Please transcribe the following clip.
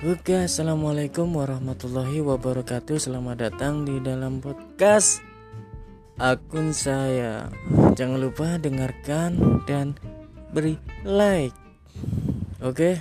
Oke, assalamualaikum warahmatullahi wabarakatuh. Selamat datang di dalam podcast akun saya. Jangan lupa dengarkan dan beri like. Oke.